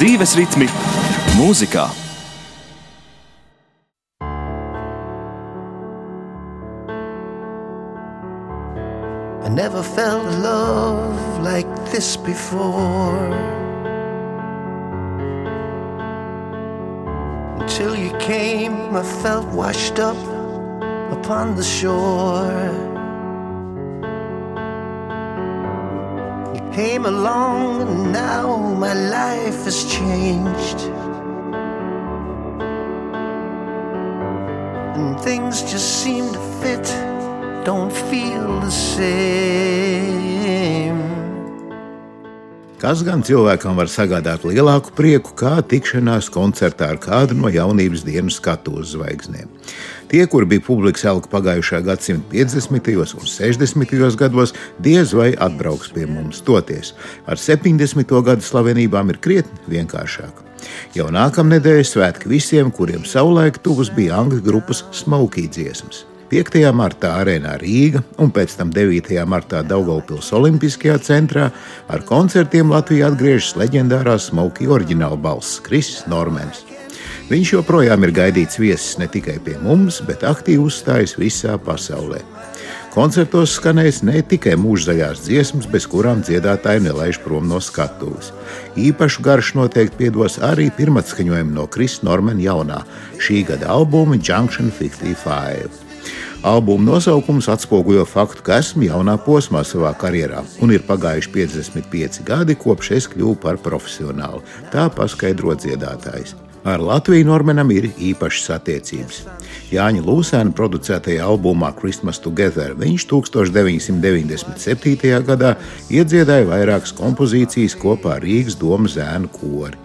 dzīves ritmi mūzikā. I never felt love like this before. Until you came, I felt washed up upon the shore. Came along, and now my life has changed. And things just seem to fit, don't feel the same. Kas gan cilvēkam var sagādāt lielāku prieku kā tikšanās koncertā ar kādu no jaunības dienas skatuves zvaigznēm? Tie, kuri bija publikas elka pagājušā gadsimta 50. un 60. gados, diez vai atbrauks pie mums toties. Ar 70. gadu slavenībām ir krietni vienkāršāk. Jau nākamnedēļ svētki visiem, kuriem savulaik tuvas bija angļu grupas Smokey dziesmas. 5. martā arēnā Rīga un pēc tam 9. martā Daugaupils Olimpiskajā centrā ar koncertiem Latvijā atgriežas leģendārās smoky oriģināla balss Krisis Normans. Viņš joprojām ir gaidīts viesis ne tikai pie mums, bet aktīvi uzstājas visā pasaulē. Koncertos skanēs ne tikai mūžzaļās dziesmas, bez kurām dziedātāji nelaiž prom no skatuves. Īpašu garšu noteikti piedos arī pirmatskaņojumi no Krista Normana jaunā šī gada albuma Junction 55. Albuma nosaukums atspoguļo faktu, ka esmu jaunā posmā savā karjerā un ir pagājuši 55 gadi, kopš es kļuvu par profesionāli. Tā paskaidro dziedātājs. Ar Latviju Normanam ir īpašas attiecības. Jāņa Lūsēna producētajā albumā Christmas Together viņš 1997. gadā iedziedāja vairākas kompozīcijas kopā ar Rīgas domu zēnu kori.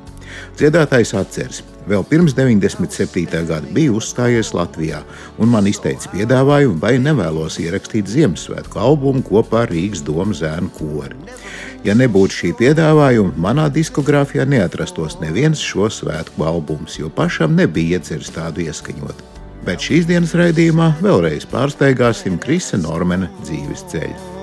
Dziedātājs atceras, vēl pirms 97. gada bija uzstājies Latvijā, un man izteica piedāvājumu, vai nevēlos ierakstīt Ziemassvētku albumu kopā ar Rīgas domu zēnu kori. Ja nebūtu šī piedāvājuma, manā diskogrāfijā neatrastos neviens šo svētku albums, jo pašam nebija ieceris tādu ieskaņot. Bet šīs dienas raidījumā vēlreiz pārsteigāsim Krisa Normana dzīves ceļu.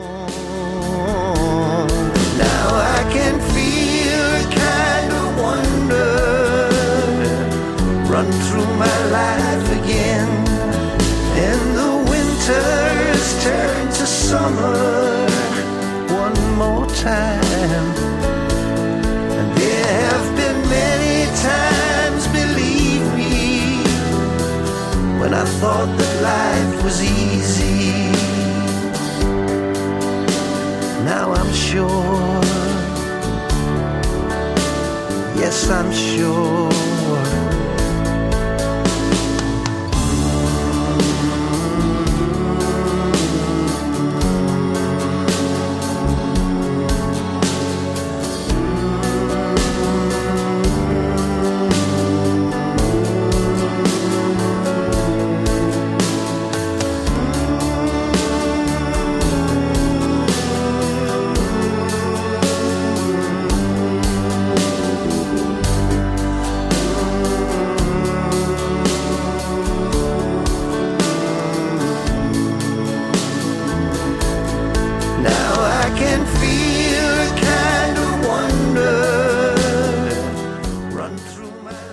Was easy. Now I'm sure. Yes, I'm sure.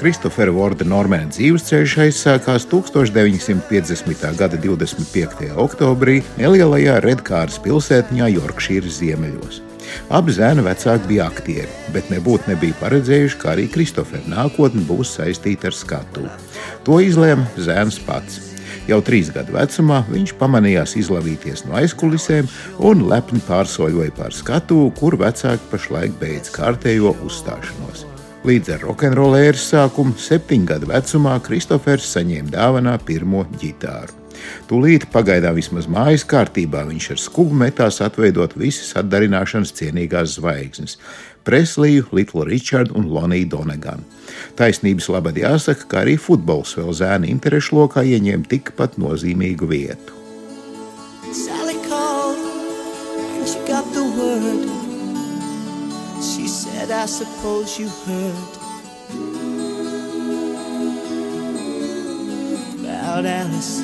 Kristofera Vorda Normēna dzīvesceļš aizsākās 1950. gada 25. oktobrī nelielajā Redkāras pilsētņā Jorkšīras ziemeļos. Abi zēna vecāki bija aktieri, bet nebūtu nebija paredzējuši, ka arī Kristofera nākotne būs saistīta ar skatu. To izlēma zēns pats. Jau trīs gadu vecumā viņš pamanījās izlavīties no aizkulisēm un lepni pārsoļoja pār skatu, kur vecāki pašlaik beidz kārtējo uzstāšanos. Līdz ar rokenrolēras sākumu, septiņu gadu vecumā, Kristofers saņēma dāvanā pirmo ģitāru. Tūlīt, pagaidām vismaz mājas kārtībā, viņš ar skubu metās atveidot visas atdarināšanas cienīgās zvaigznes - Presliju, Litlu Richardu un Loniju Doneganu. Taisnības labad jāsaka, ka arī futbols vēl zēna interešu lokā ieņēma tikpat nozīmīgu vietu. Sally called and she got the word. that I suppose you heard about Alice.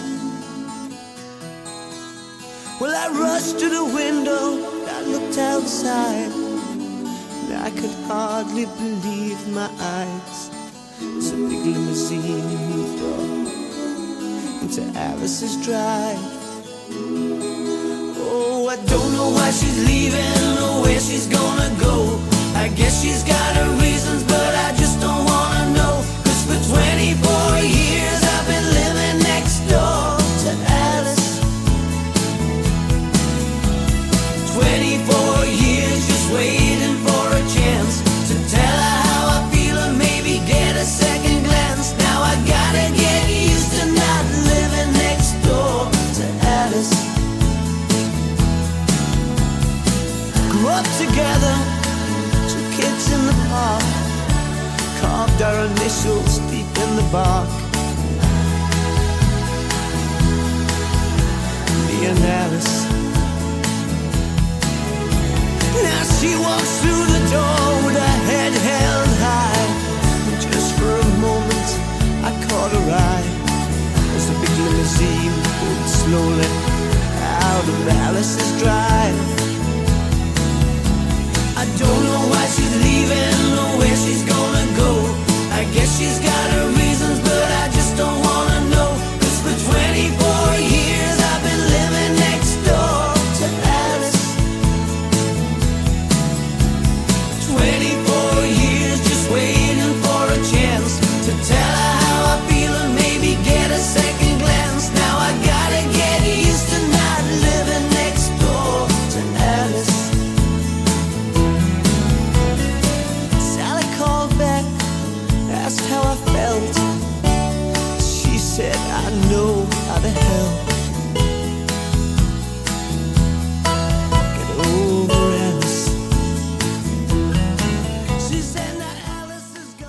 Well, I rushed to the window, I looked outside, and I could hardly believe my eyes. It's a big limousine moved up into Alice's drive. Oh, I don't know why she's leaving or where she's gonna go. I guess she's got her reasons, but I just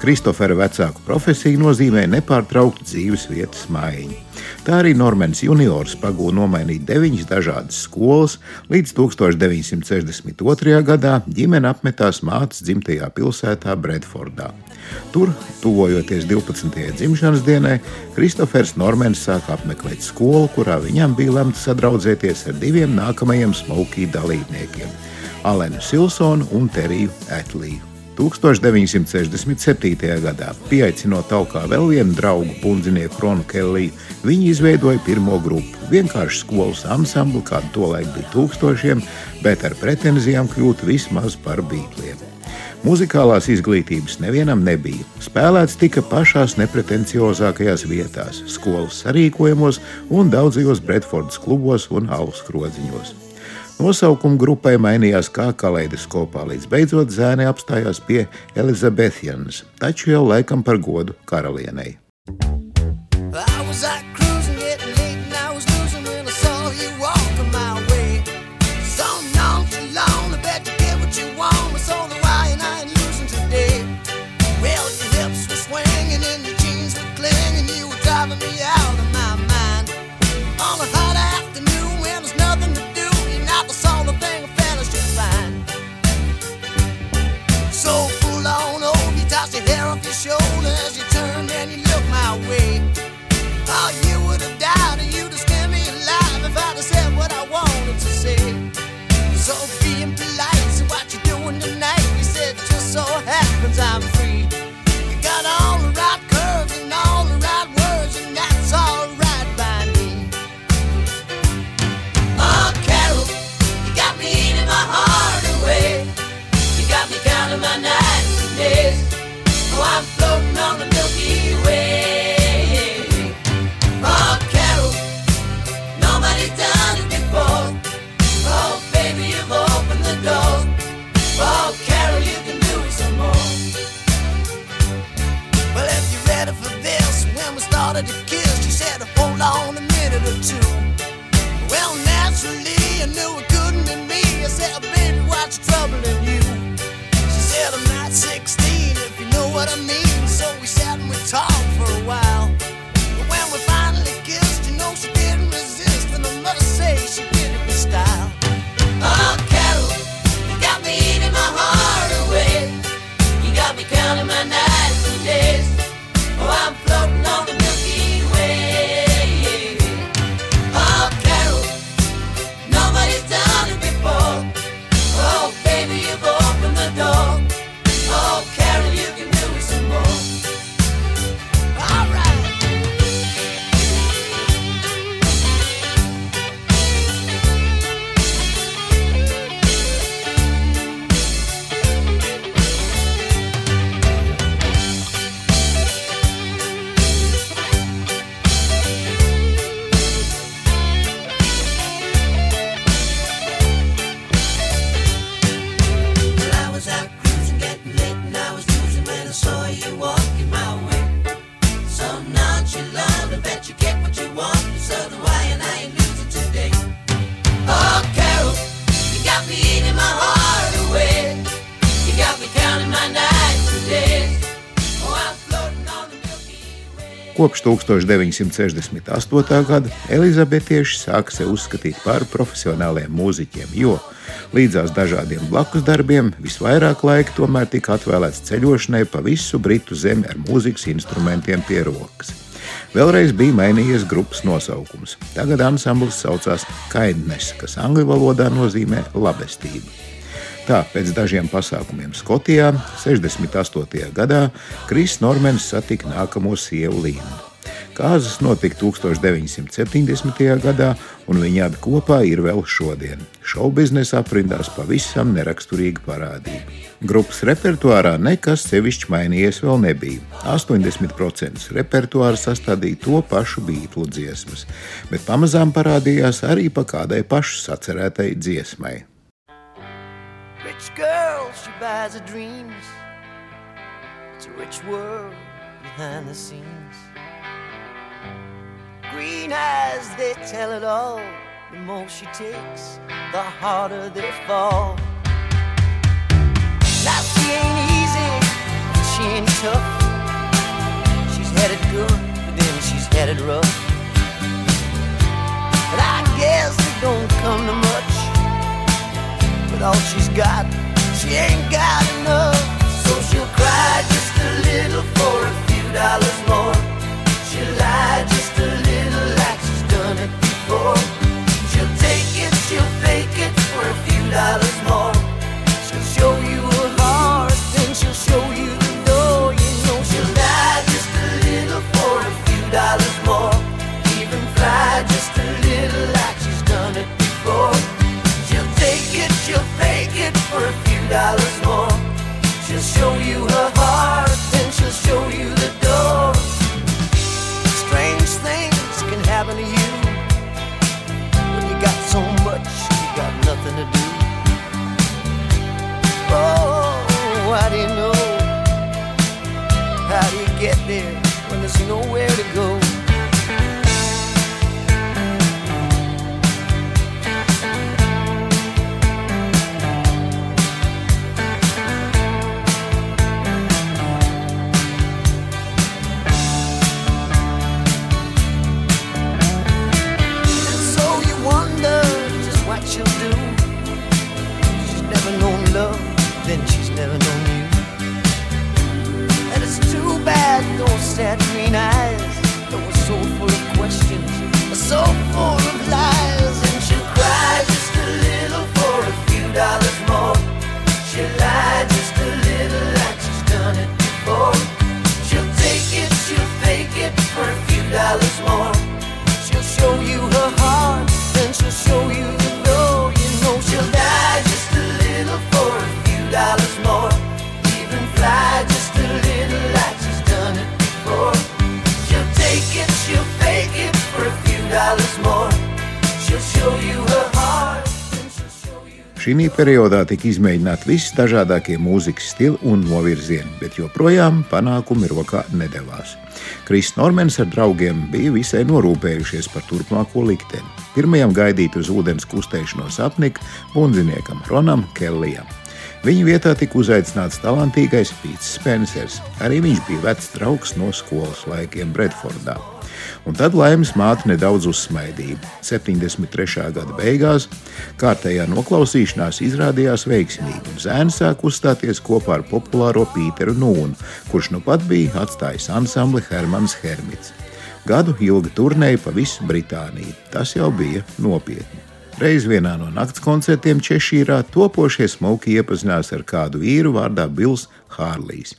Kristofera vecāku profesija nozīmē nepārtrauktu dzīves vietas maiņu. Tā arī Normans Juniors pagūda nomainīt deviņas dažādas skolas, līdz 1962. gadā ģimene apmetās mātes dzimtajā pilsētā Bredfordā. Tur, tuvojoties 12. dzimšanas dienai, Kristofers Normans sāka apmeklēt skolu, kurā viņam bija lemts sadraudzēties ar diviem nākamajiem smoky dalībniekiem - Alenu Silsonu un Teriju Etliju. 1967. gadā, pieaicinot augā vēl vienu draugu, pundzinieku Ronu Kelliju, viņi izveidoja pirmo grupu. Vienkārši skolas ansambli, kāda tolaik bija tūkstošiem, bet ar pretenzijām kļūt vismaz par bītliem. Mūzikālās izglītības nevienam nebija. Spēlēts tika pašās nepretenciozākajās vietās, skolas sarīkojumos un daudzajos Bredfordas klubos un augstkrodziņos. Nosaukuma grupai mainījās kā kaleidoskopā, līdz beidzot zēni apstājās pie Elizabetienas, taču jau laikam par godu karalienei. I was out cruising, getting 1968. gada elizabetieši sāka sevi uzskatīt par profesionāliem mūziķiem, jo līdzās dažādiem blakus darbiem visvairāk laika tomēr tika atvēlēts ceļošanai pa visu Britu zemi ar mūzikas instrumentiem pie rokas. Vēlreiz bija mainījies grupas nosaukums. Tagad ansamblis saucās Kindness, kas angļu valodā nozīmē labestību. Tā, pēc dažiem pasākumiem Skotijā 68. gadā Kris Normans satika nākamo sievu Līnu. Kāzas notika 1970. gadā, un viņi abi kopā ir vēl šodien. Šaubiznesa aprindās pavisam neraksturīga parādība. Grupas repertuārā nekas sevišķi mainījies vēl nebija. 80% repertuāra sastādīja to pašu beigtu dziesmas, bet pamazām parādījās arī pa kādai pašu sacerētai dziesmai. Rich girl, she buys her dreams. It's a rich world behind the scenes. Green eyes, they tell it all. The more she takes, the harder they fall. Now she ain't easy, she ain't tough. She's headed good, but then she's headed rough. But I guess it don't come to much. With all she's got, she ain't got enough. Šī periodā tika izmēģināti visdažādākie mūzikas stili un novirzieni, bet joprojām panākumi rokā nedavās. Kris Normans ar draugiem bija visai norūpējušies par turpmāko likteni. Pirmajam gaidīt uz ūdens kustēšanos apnika bundziniekam Ronam Kellijam. Viņa vietā tika uzaicināts talantīgais Pīts Spencers. Arī viņš bija vecs draugs no skolas laikiem Bredfordā. Un tad laimes māte nedaudz uzsmaidīja. 73. gada beigās kārtējā noklausīšanās izrādījās veiksmīga, un zēns sāk uzstāties kopā ar populāro Pīteru Nūnu, kurš nu pat bija atstājis ansambli Hermans Hermits. Gadu ilga turnēja pa visu Britāniju. Tas jau bija nopietni. Reiz vienā no nakts koncertiem Češīrā topošie smuki iepazinās ar kādu vīru vārdā Bills Hārlijs.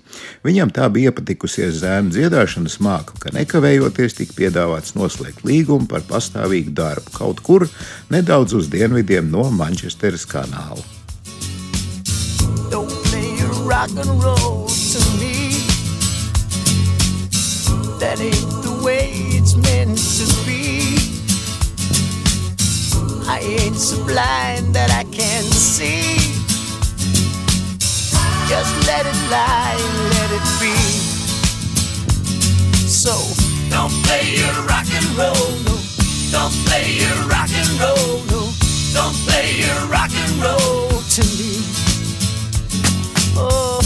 Viņam tā bija iepatikusies zēna dziedāšanas māksla, ka nekavējoties tika piedāvāts noslēgt līgumu par pastāvīgu darbu kaut kur nedaudz uz dienvidiem no Manchesteras kanāla. Rock and roll to me. That ain't the way it's meant to be. I ain't so blind that I can't see. Just let it lie let it be. So don't play your rock and roll, no. Don't play your rock and roll, no. Don't play your rock and roll to me. Oh,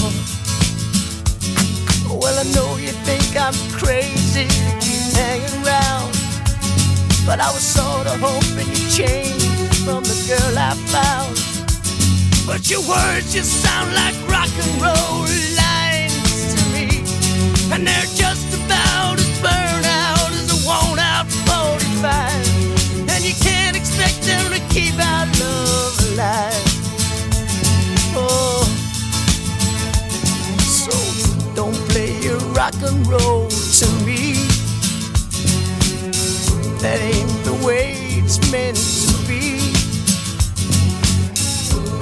well, I know you think I'm crazy to But I was sort of hoping you changed from the girl I found. But your words just sound like rock and roll lines to me. And they're just about as burned out as a worn out 45. And you can't expect them to keep our love alive. Oh, so don't play your rock and roll That ain't the way it's meant to be.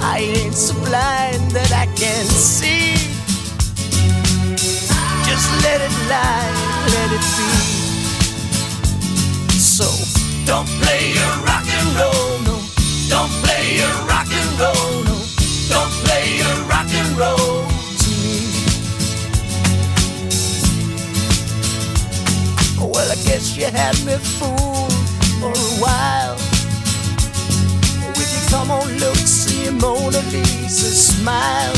I ain't so blind that I can see. Just let it lie, let it be. So don't play your rock and roll, no. Don't play your rock and roll, no. Don't play your you had me fooled for a while. With your come on looks and your Mona Lisa smile.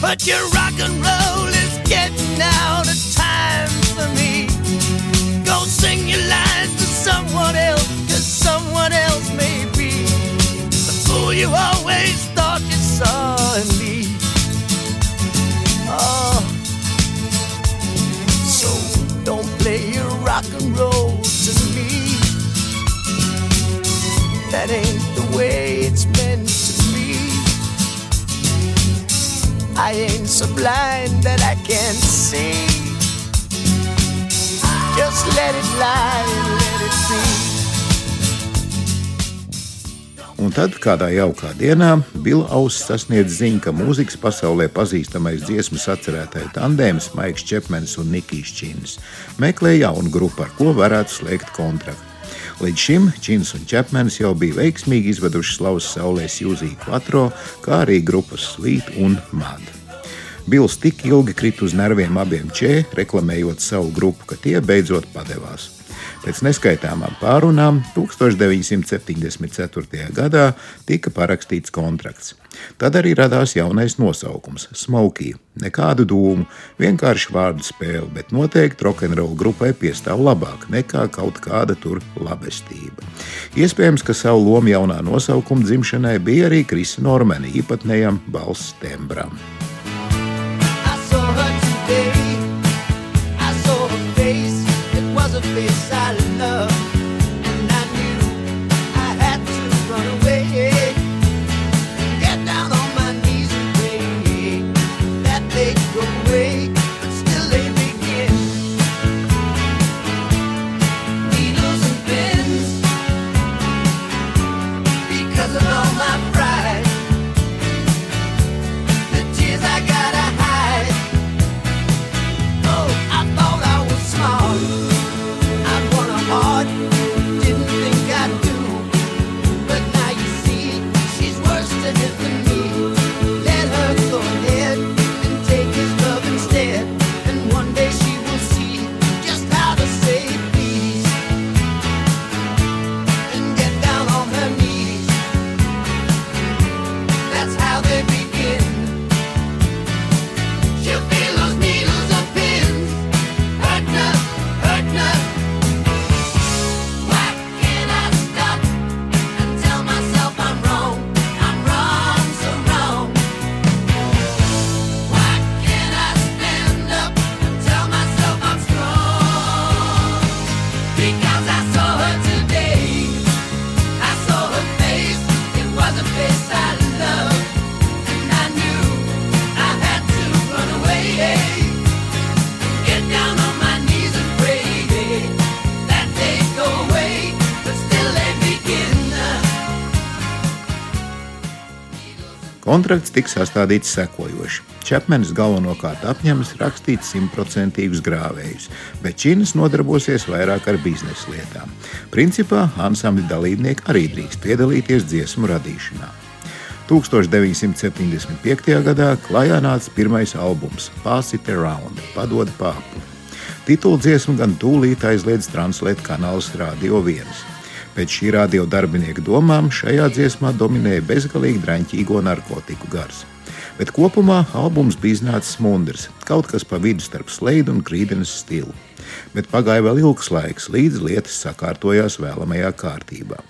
But your rock and roll is getting out of time for me. Go sing your lines to someone else, cause someone else may be the fool you always thought you saw in me. Oh, so don't play your rock and roll to me. That ain't the way it's meant to be. I ain't so blind that I can't see. Just let it lie let it be. Un tad kādā jaukā dienā Bila Auss sasniedz ziņu, ka mūzikas pasaulē pazīstamais dziesmu sacerētāju tandēms Maiks Čepmens un Nikijs Čins meklē jaunu grupu, ar ko varētu slēgt kontraktu. Līdz šim Čins un Čepmens jau bija veiksmīgi izveduši slavas saulē Jūziju Kvatro, kā arī grupas Slīt un Mad. Bils tik ilgi krita uz nerviem abiem čē, reklamējot savu grupu, ka tie beidzot padevās. Pēc neskaitāmām pārunām 1974. gadā tika parakstīts kontrakts. Tad arī radās jaunais nosaukums - Smokey. Nekādu dūmu, vienkārši vārdu spēle, bet noteikti rokenrola grupai piestāv labāk nekā kaut kāda tur labestība. Iespējams, ka savu lomu jaunā nosaukuma dzimšanai bija arī Krisa Normena īpatnējam balss tembram. Kontrakts tika sastādīts sekojoši. Čepmenis galvenokārt apņemas rakstīt simtprocentīgus grāvējus, bet Čīnas nodarbosies vairāk ar biznesa lietām. Principā ansambļa dalībnieki arī drīkst piedalīties dziesmu radīšanā. 1975. gadā klajā nāca pirmais albums Pass It Around - Padod pāpu. Titulu dziesmu gan tūlīt aizliedz translēt kanāls Radio 1. Pēc šī radio darbinieka domām šajā dziesmā dominēja bezgalīgi draņķīgo narkotiku gars. Bet kopumā albums bija iznācis mundrs, kaut kas pa vidu starp slēdu un krīdenes stilu. bet pagāja vēl ilgs laiks, līdz lietas sakārtojās vēlamajā kārtībā.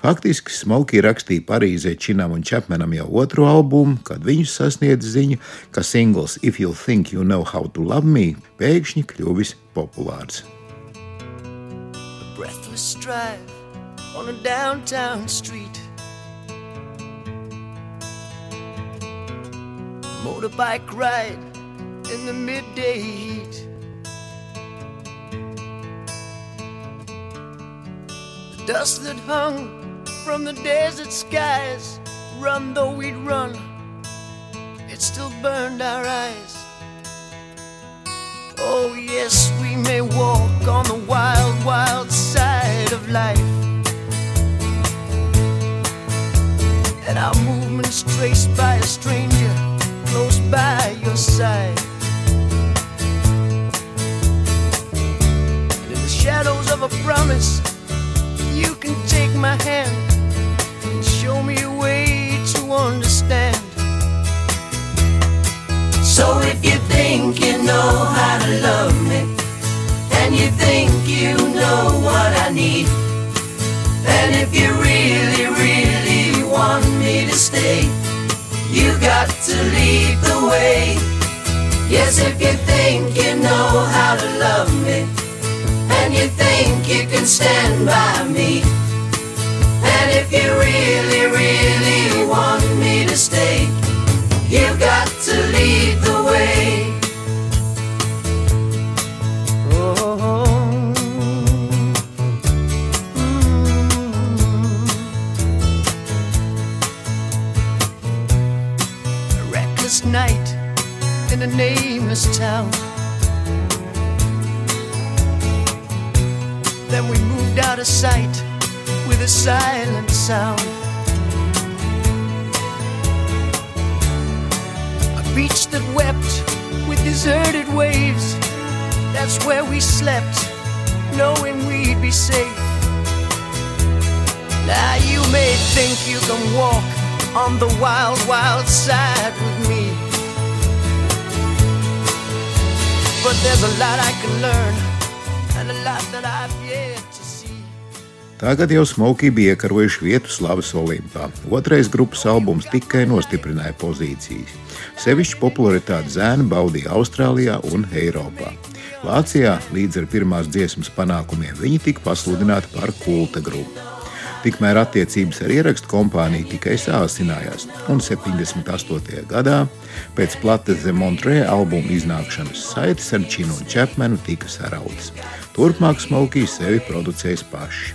Faktiski Smokey rakstīja Parīzē Činam un Čepmenam jau otro albumu, kad viņus sasniedz ziņa, ka singls If You Think You Know How to Love Me pēkšņi kļuvis populārs. breathless drive on a downtown street. Motorbike ride in the midday heat. The dust that hung from the desert skies, run though we'd run, it still burned our eyes. Oh, yes, we may walk on the wild, wild side of life. And our movements traced by a stranger close by your side. And in the shadows of a promise, you can take my hand and show me a way to understand. So if you think you know how to love me, and you think you know what I need, and if you got to lead the way. Yes, if you think you know how to love me, and you think you can stand by me, and if you really, really want me to stay, you've got a nameless town. Then we moved out of sight with a silent sound. A beach that wept with deserted waves. That's where we slept, knowing we'd be safe. Now you may think you can walk on the wild, wild side with me. But there's a lot I can learn, and a lot that I've yet to see. Tagad jau Smokey bija iekarojuši vietu slavas Olimpā. Otrais grupas albums tikai nostiprināja pozīcijas. Sevišķi popularitāti zēni baudīja Austrālijā un Eiropā. Vācijā līdz ar pirmās dziesmas panākumiem viņi tika pasludināti par kulta grupu. Tikmēr attiecības ar ierakstu kompāniju tikai sāsinājās, un 78. gadā, pēc Plates de Montrē albuma iznākšanas, saites ar Činu un Čepmenu tika sarautas. Turpmāk Smokijs sevi producējis paši.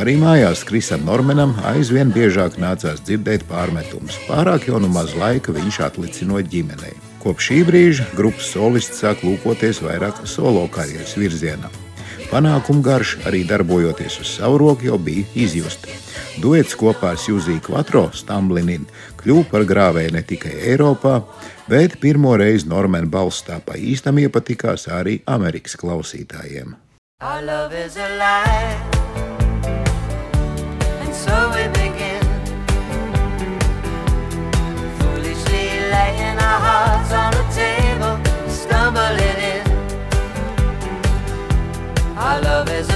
Arī mājās Krisam Normanam aizvien biežāk nācās dzirdēt pārmetumus. Pārāk jau nu maz laika viņš atlicinot ģimenei. Kopš šī brīža grupas solists sāk lūkoties vairāk solo karjeras virzienā. Panākumu garš arī darbojoties uz savu roku jau bija izjusta. Duets kopā ar Jūziju Kvatro Stamblinin kļuva par grāvēju ne tikai Eiropā, bet pirmo reizi Normēna balss tā pa īstam iepatikās arī Amerikas klausītājiem. Our love is a lie, and so we begin. Our love is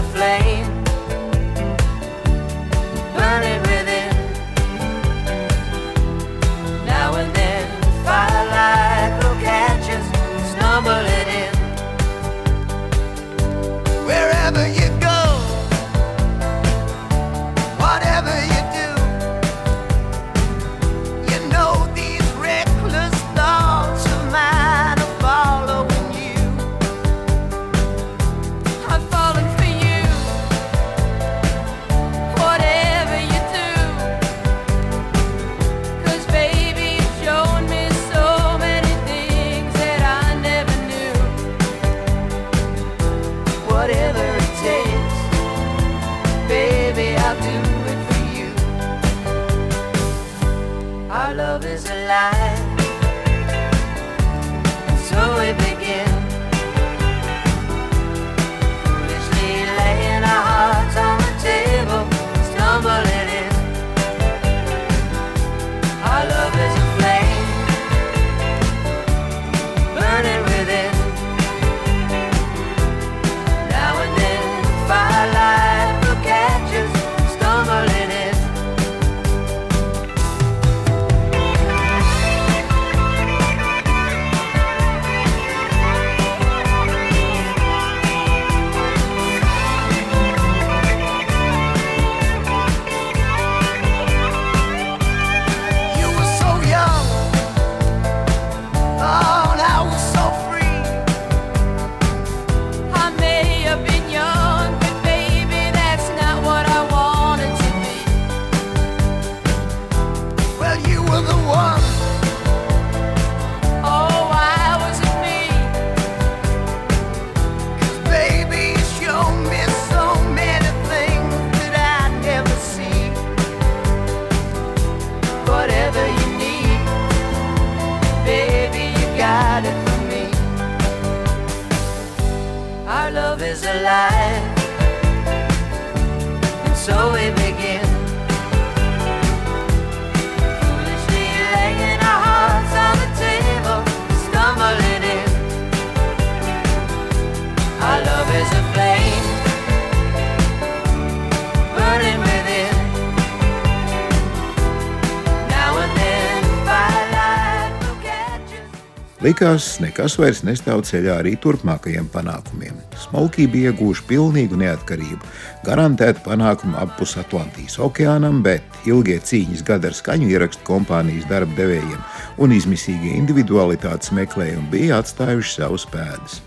Likās, nekas vairs nestāv ceļā arī turpmākajiem panākumiem. Smalkī bija ieguvuši pilnīgu neatkarību, garantētu panākumu apus Atlantijas okeānam, bet ilgie cīņas gadi ar skaņu ierakstu kompānijas darba devējiem un izmisīgie individualitātes meklējumi bija atstājuši savus pēdas.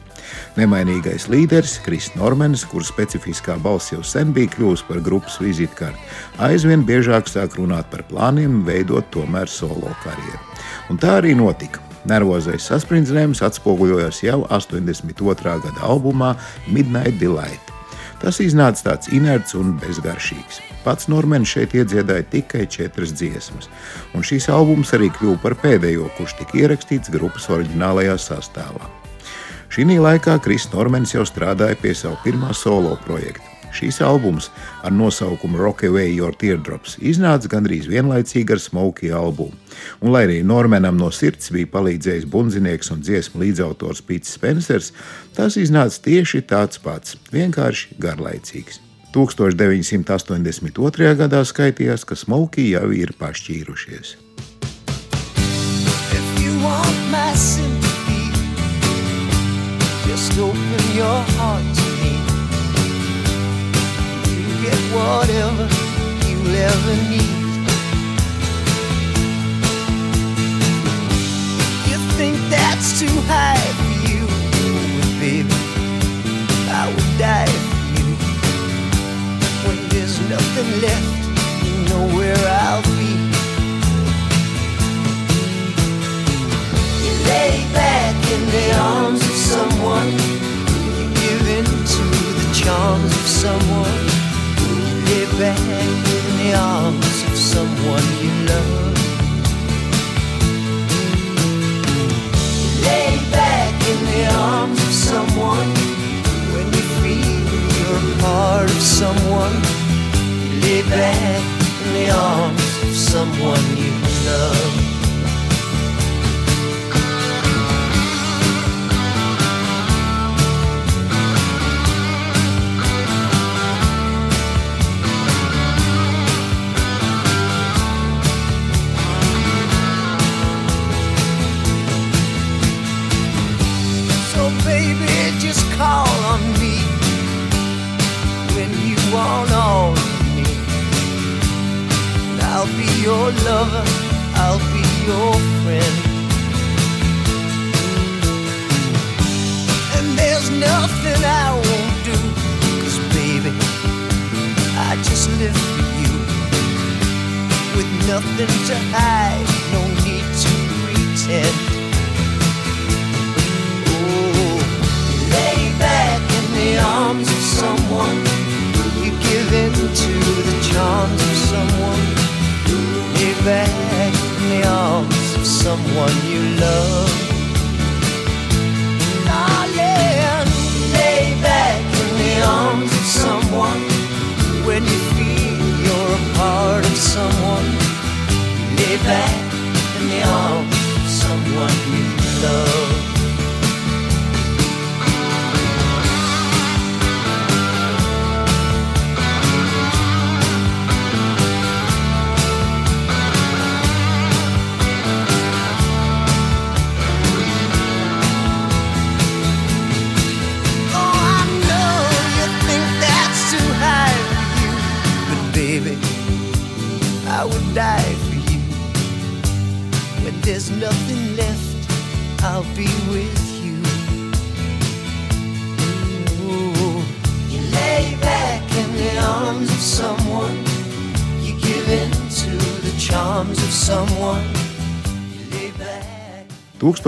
Nemainīgais līderis, Kris Normans, kurš specifiskā balss jau sen bija kļuvis par grupas vizītkarti, aizvien biežāk sāk runāt par plāniem veidot tomēr solo karjeru. Un tā arī notika. Nervozais saspringzinājums atspoguļojās jau 82. gada albumā Midnight Delight. Tas iznāca tāds inerts un bezgaršīgs. Pats Normans šeit iedziedāja tikai četras dziesmas, un šīs albums arī kļuva par pēdējo, kurš tika ierakstīts grupas oriģinālajā sastāvā. Šī laikā Kris Normans jau strādāja pie sava pirmā solo projekta. Šīs albums ar nosaukumu Rock Away Your Teardrops iznāca gandrīz vienlaicīgi ar Smokey albumu. Un, lai arī Normanam no sirds bija palīdzējis bundzinieks un dziesmu līdzautors Pits Spencers, tas iznāca tieši tāds pats, vienkārši garlaicīgs. 1982. gadā skaitījās, ka Smokey jau ir pašķīrušies. Just open your heart get whatever you'll ever need. You think that's too high for you, baby, I would die for you. When there's nothing left, you know where I'll be. You lay back in the arms of someone. You give in to the charms of someone. Back in the arms of someone you love. Lay back in the arms of someone. When you feel you're part of someone. Lay back in the arms of someone you love. Lover, I'll be your friend. And there's nothing I won't do, cause baby, I just live for you. With nothing to hide, no need to pretend. Oh, lay back in the arms of someone.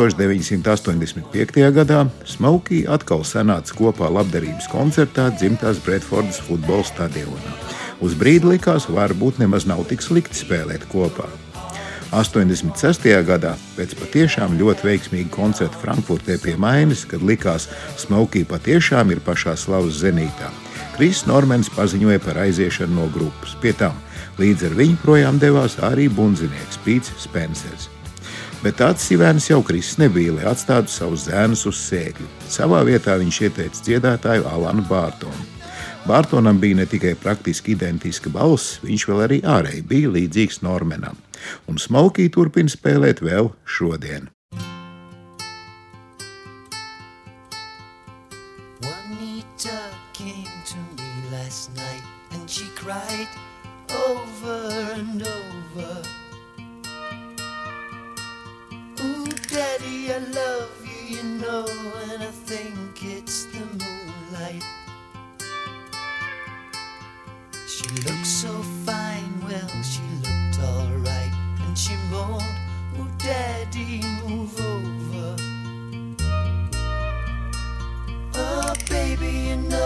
1985. gadā Smokey atkal sanāca kopā labdarības koncertā dzimtās Bredfordas futbola stadionā. Uz brīdi likās, varbūt nemaz nav tik slikti spēlēt kopā. 86. gadā, pēc patiešām ļoti veiksmīga koncerta Frankfurtē pie Mainas, kad likās, Smokija patiešām ir pašā slavas zenītā, Kris Normans paziņoja par aiziešanu no grupas. Pie tam līdz ar viņu projām devās arī bundzinieks Pīts Spencers. Bet tāds sivēns jau Kristis nebija, lai atstātu savus zēnus uz sēkļu. Savā vietā viņš ieteica dziedātāju Alanu Bārtonu. Bārtonam bija ne tikai praktiski identiska balss, viņš vēl arī ārēji bija līdzīgs Normanam. Un Smokī turpina spēlēt vēl šodien.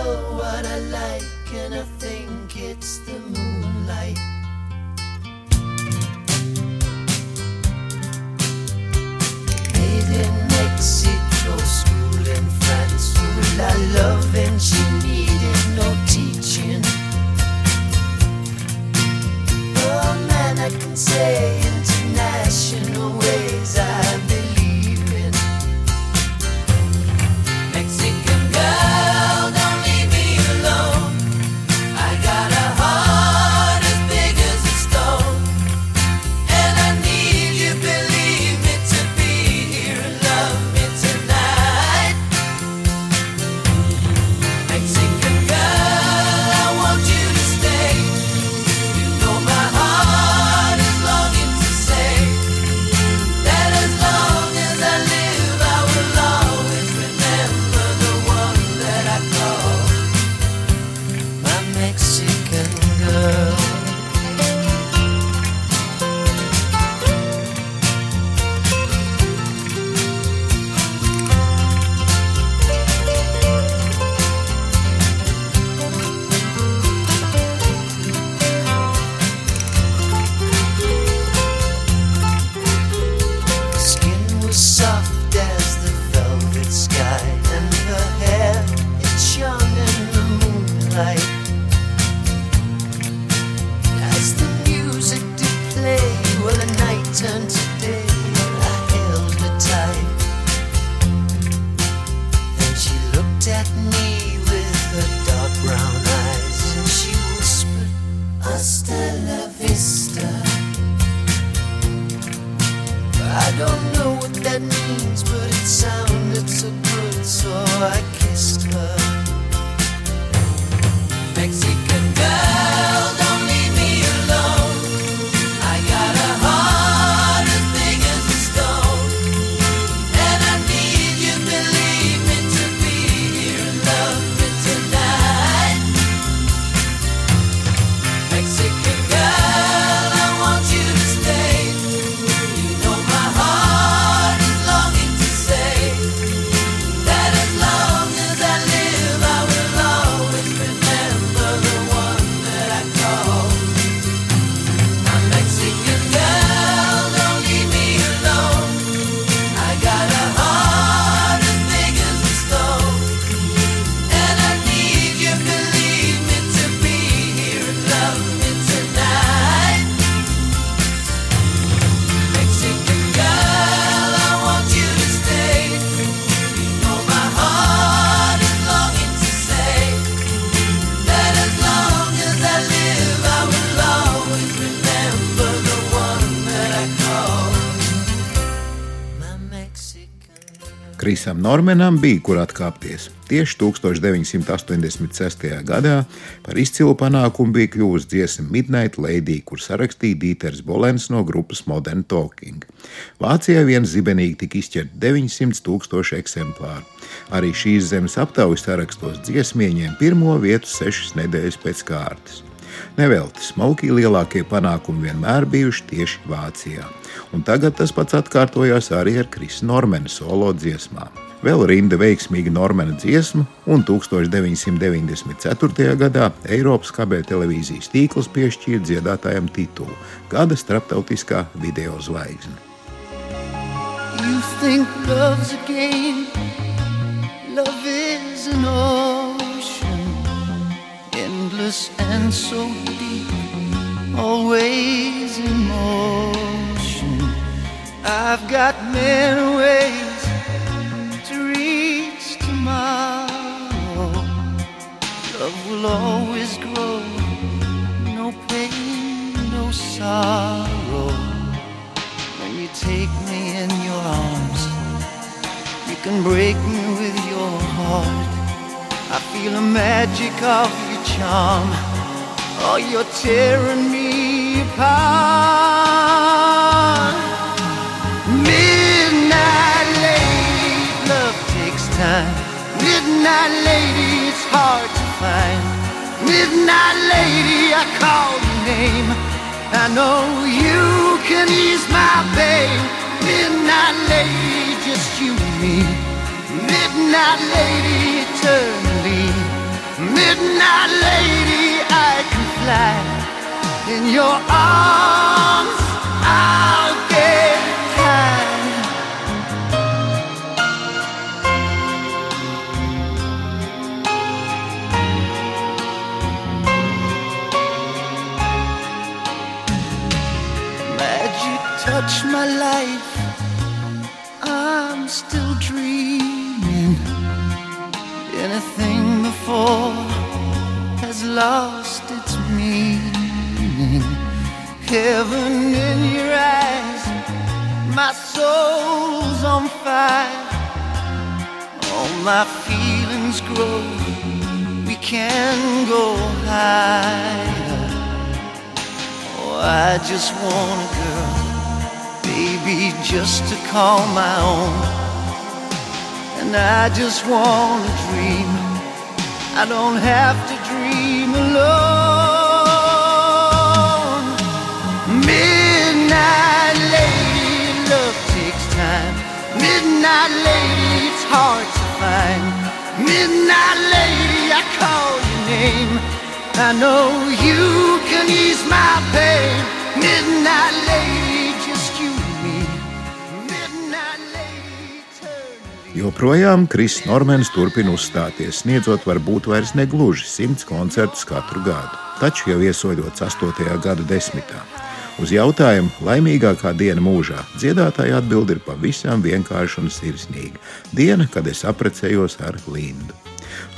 Know what I like, and I think it's the moonlight. Made in Mexico, school in France, full of love, and she needed no teaching. Oh man, I can say Krisam Normanam bija kur atkāpties. Tieši 1986. gadā par izcilu panākumu bija kļuvusi dziesma Midnight Lady, kur sarakstīja Dīters Bolens no grupas Modern Talking. Vācijā vien zibenīgi tika izķerti 900 tūkstoši eksemplāru. Arī šīs zemes aptaujas sarakstos dziesma ieņēma pirmo vietu sešas nedēļas pēc kārtas. Nevelti smalki lielākie panākumi vienmēr bijuši tieši Vācijā, un tagad tas pats atkārtojās arī ar Krisa Normena solo dziesmām. vēl rinda veiksmīga Normana dziesma, un 1994. gadā Eiropas kabē televīzijas tīkls piešķīra dziedātājam titulu Gada starptautiskā video zvaigzne. You think love's a game, love is an ocean, and so deep, always in motion. I've got many ways to reach tomorrow. Love will always grow, no pain, no sorrow. When you take me in your arms, you can break me with your heart. I feel the magic of Oh, you're tearing me apart. Midnight lady, love takes time. Midnight lady, it's hard to find. Midnight lady, I call your name. I know you can ease my pain. Midnight lady, just you and me. Midnight lady, eternally. Midnight lady, I can fly in your arms. I'll get high. Magic touch my life. I'm still dreaming. Anything before lost its meaning. Heaven in your eyes, my soul's on fire. All my feelings grow. We can go higher. Oh, I just want a girl, baby, just to call my own. And I just want to dream. I don't have to dream alone. Midnight lady, love takes time. Midnight lady, it's hard to find. Midnight lady, I call your name. I know you can ease my pain. Midnight lady, Joprojām Kris Normans turpina uzstāties, sniedzot varbūt vairs negluži simts koncertus katru gadu, taču jau iesoļots 8. gada desmitā. Uz jautājumu, laimīgākā diena mūžā, dziedātāja atbild ir pavisam vienkārša un sirsnīga. Diena, kad es apprecējos ar Lindu.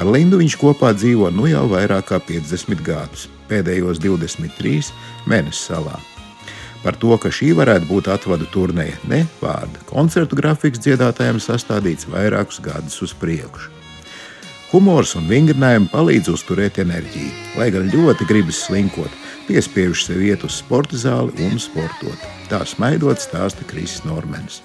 Ar Lindu viņš kopā dzīvo nu jau vairāk kā 50 gadus, pēdējos 23 mēnešus salā. Par to, ka šī varētu būt atvadu turnēja, ne vārda. Koncertu grafiks dziedātājiem sastādīts vairākus gadus uz priekšu. Humors un vingrinājumi palīdz uzturēt enerģiju, lai gan ļoti gribas slinkot, piespiež sev iet uz sporta zāli un sportot. Tā smaidot stāsta Kristis Normans.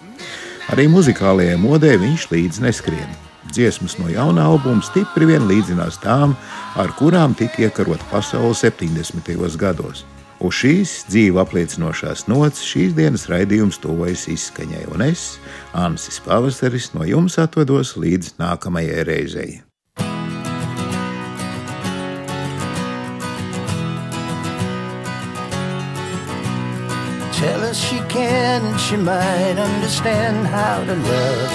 Arī muzikālajai modē viņš līdzi neskrien. Dziesmas no jauna albuma stipri vien līdzinās tām, ar kurām tika iekarota pasaule 70. gados. Uz šīs dzīve apliecinošās nots šīs dienas raidījums tuvojas izskaņai, un es, Ansis Pavasaris, no jums atvados līdz nākamajai reizei. Tell her she can and she might understand how to love.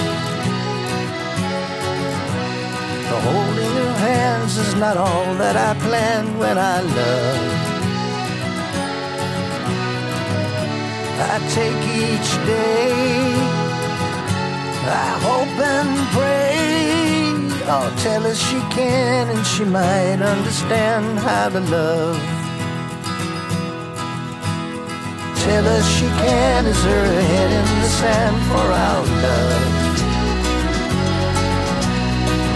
The holding of hands is not all that I planned when I love. I take each day, I hope and pray. Oh, tell her she can and she might understand how to love. Tell her she can is her head in the sand for our love.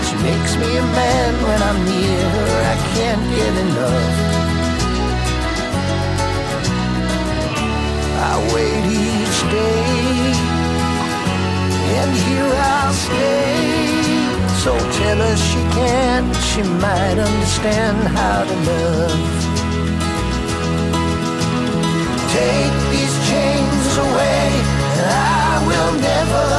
She makes me a man when I'm near her, I can't get enough. I wait each day, and here I'll stay. So tell her she can, she might understand how to love. Take these chains away, and I will never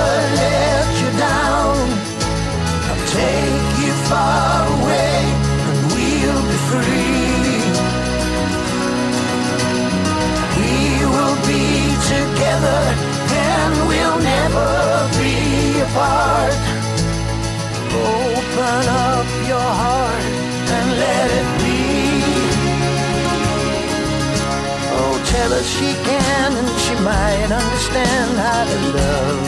she can and she might understand how to love.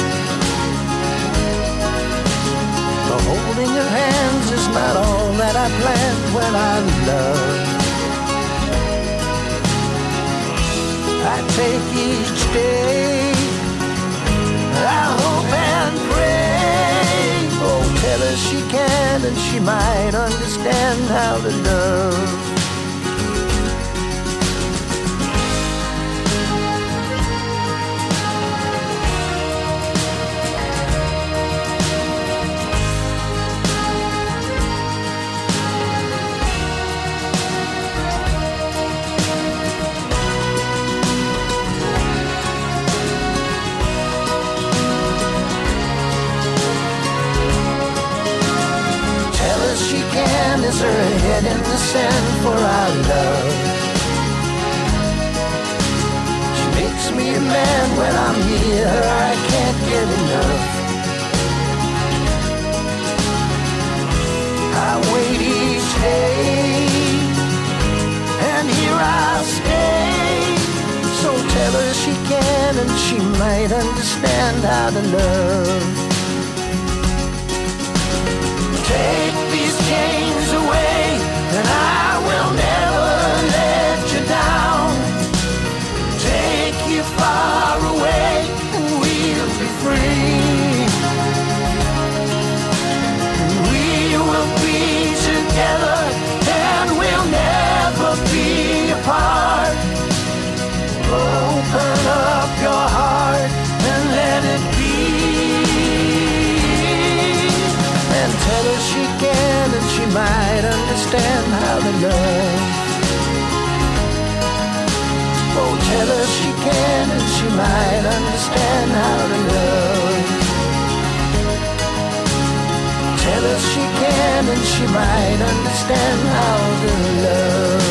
The holding of hands is not all that I planned when I love. I take each day. I hope and pray. Oh, tell her she can and she might understand how to love. Is her head in the sand for our love. She makes me a man when I'm near her, I can't get enough. I wait each day, and here I'll stay. So tell her she can, and she might understand how to love. Take love. Oh, tell her she can and she might understand how to love. Tell her she can and she might understand how to love.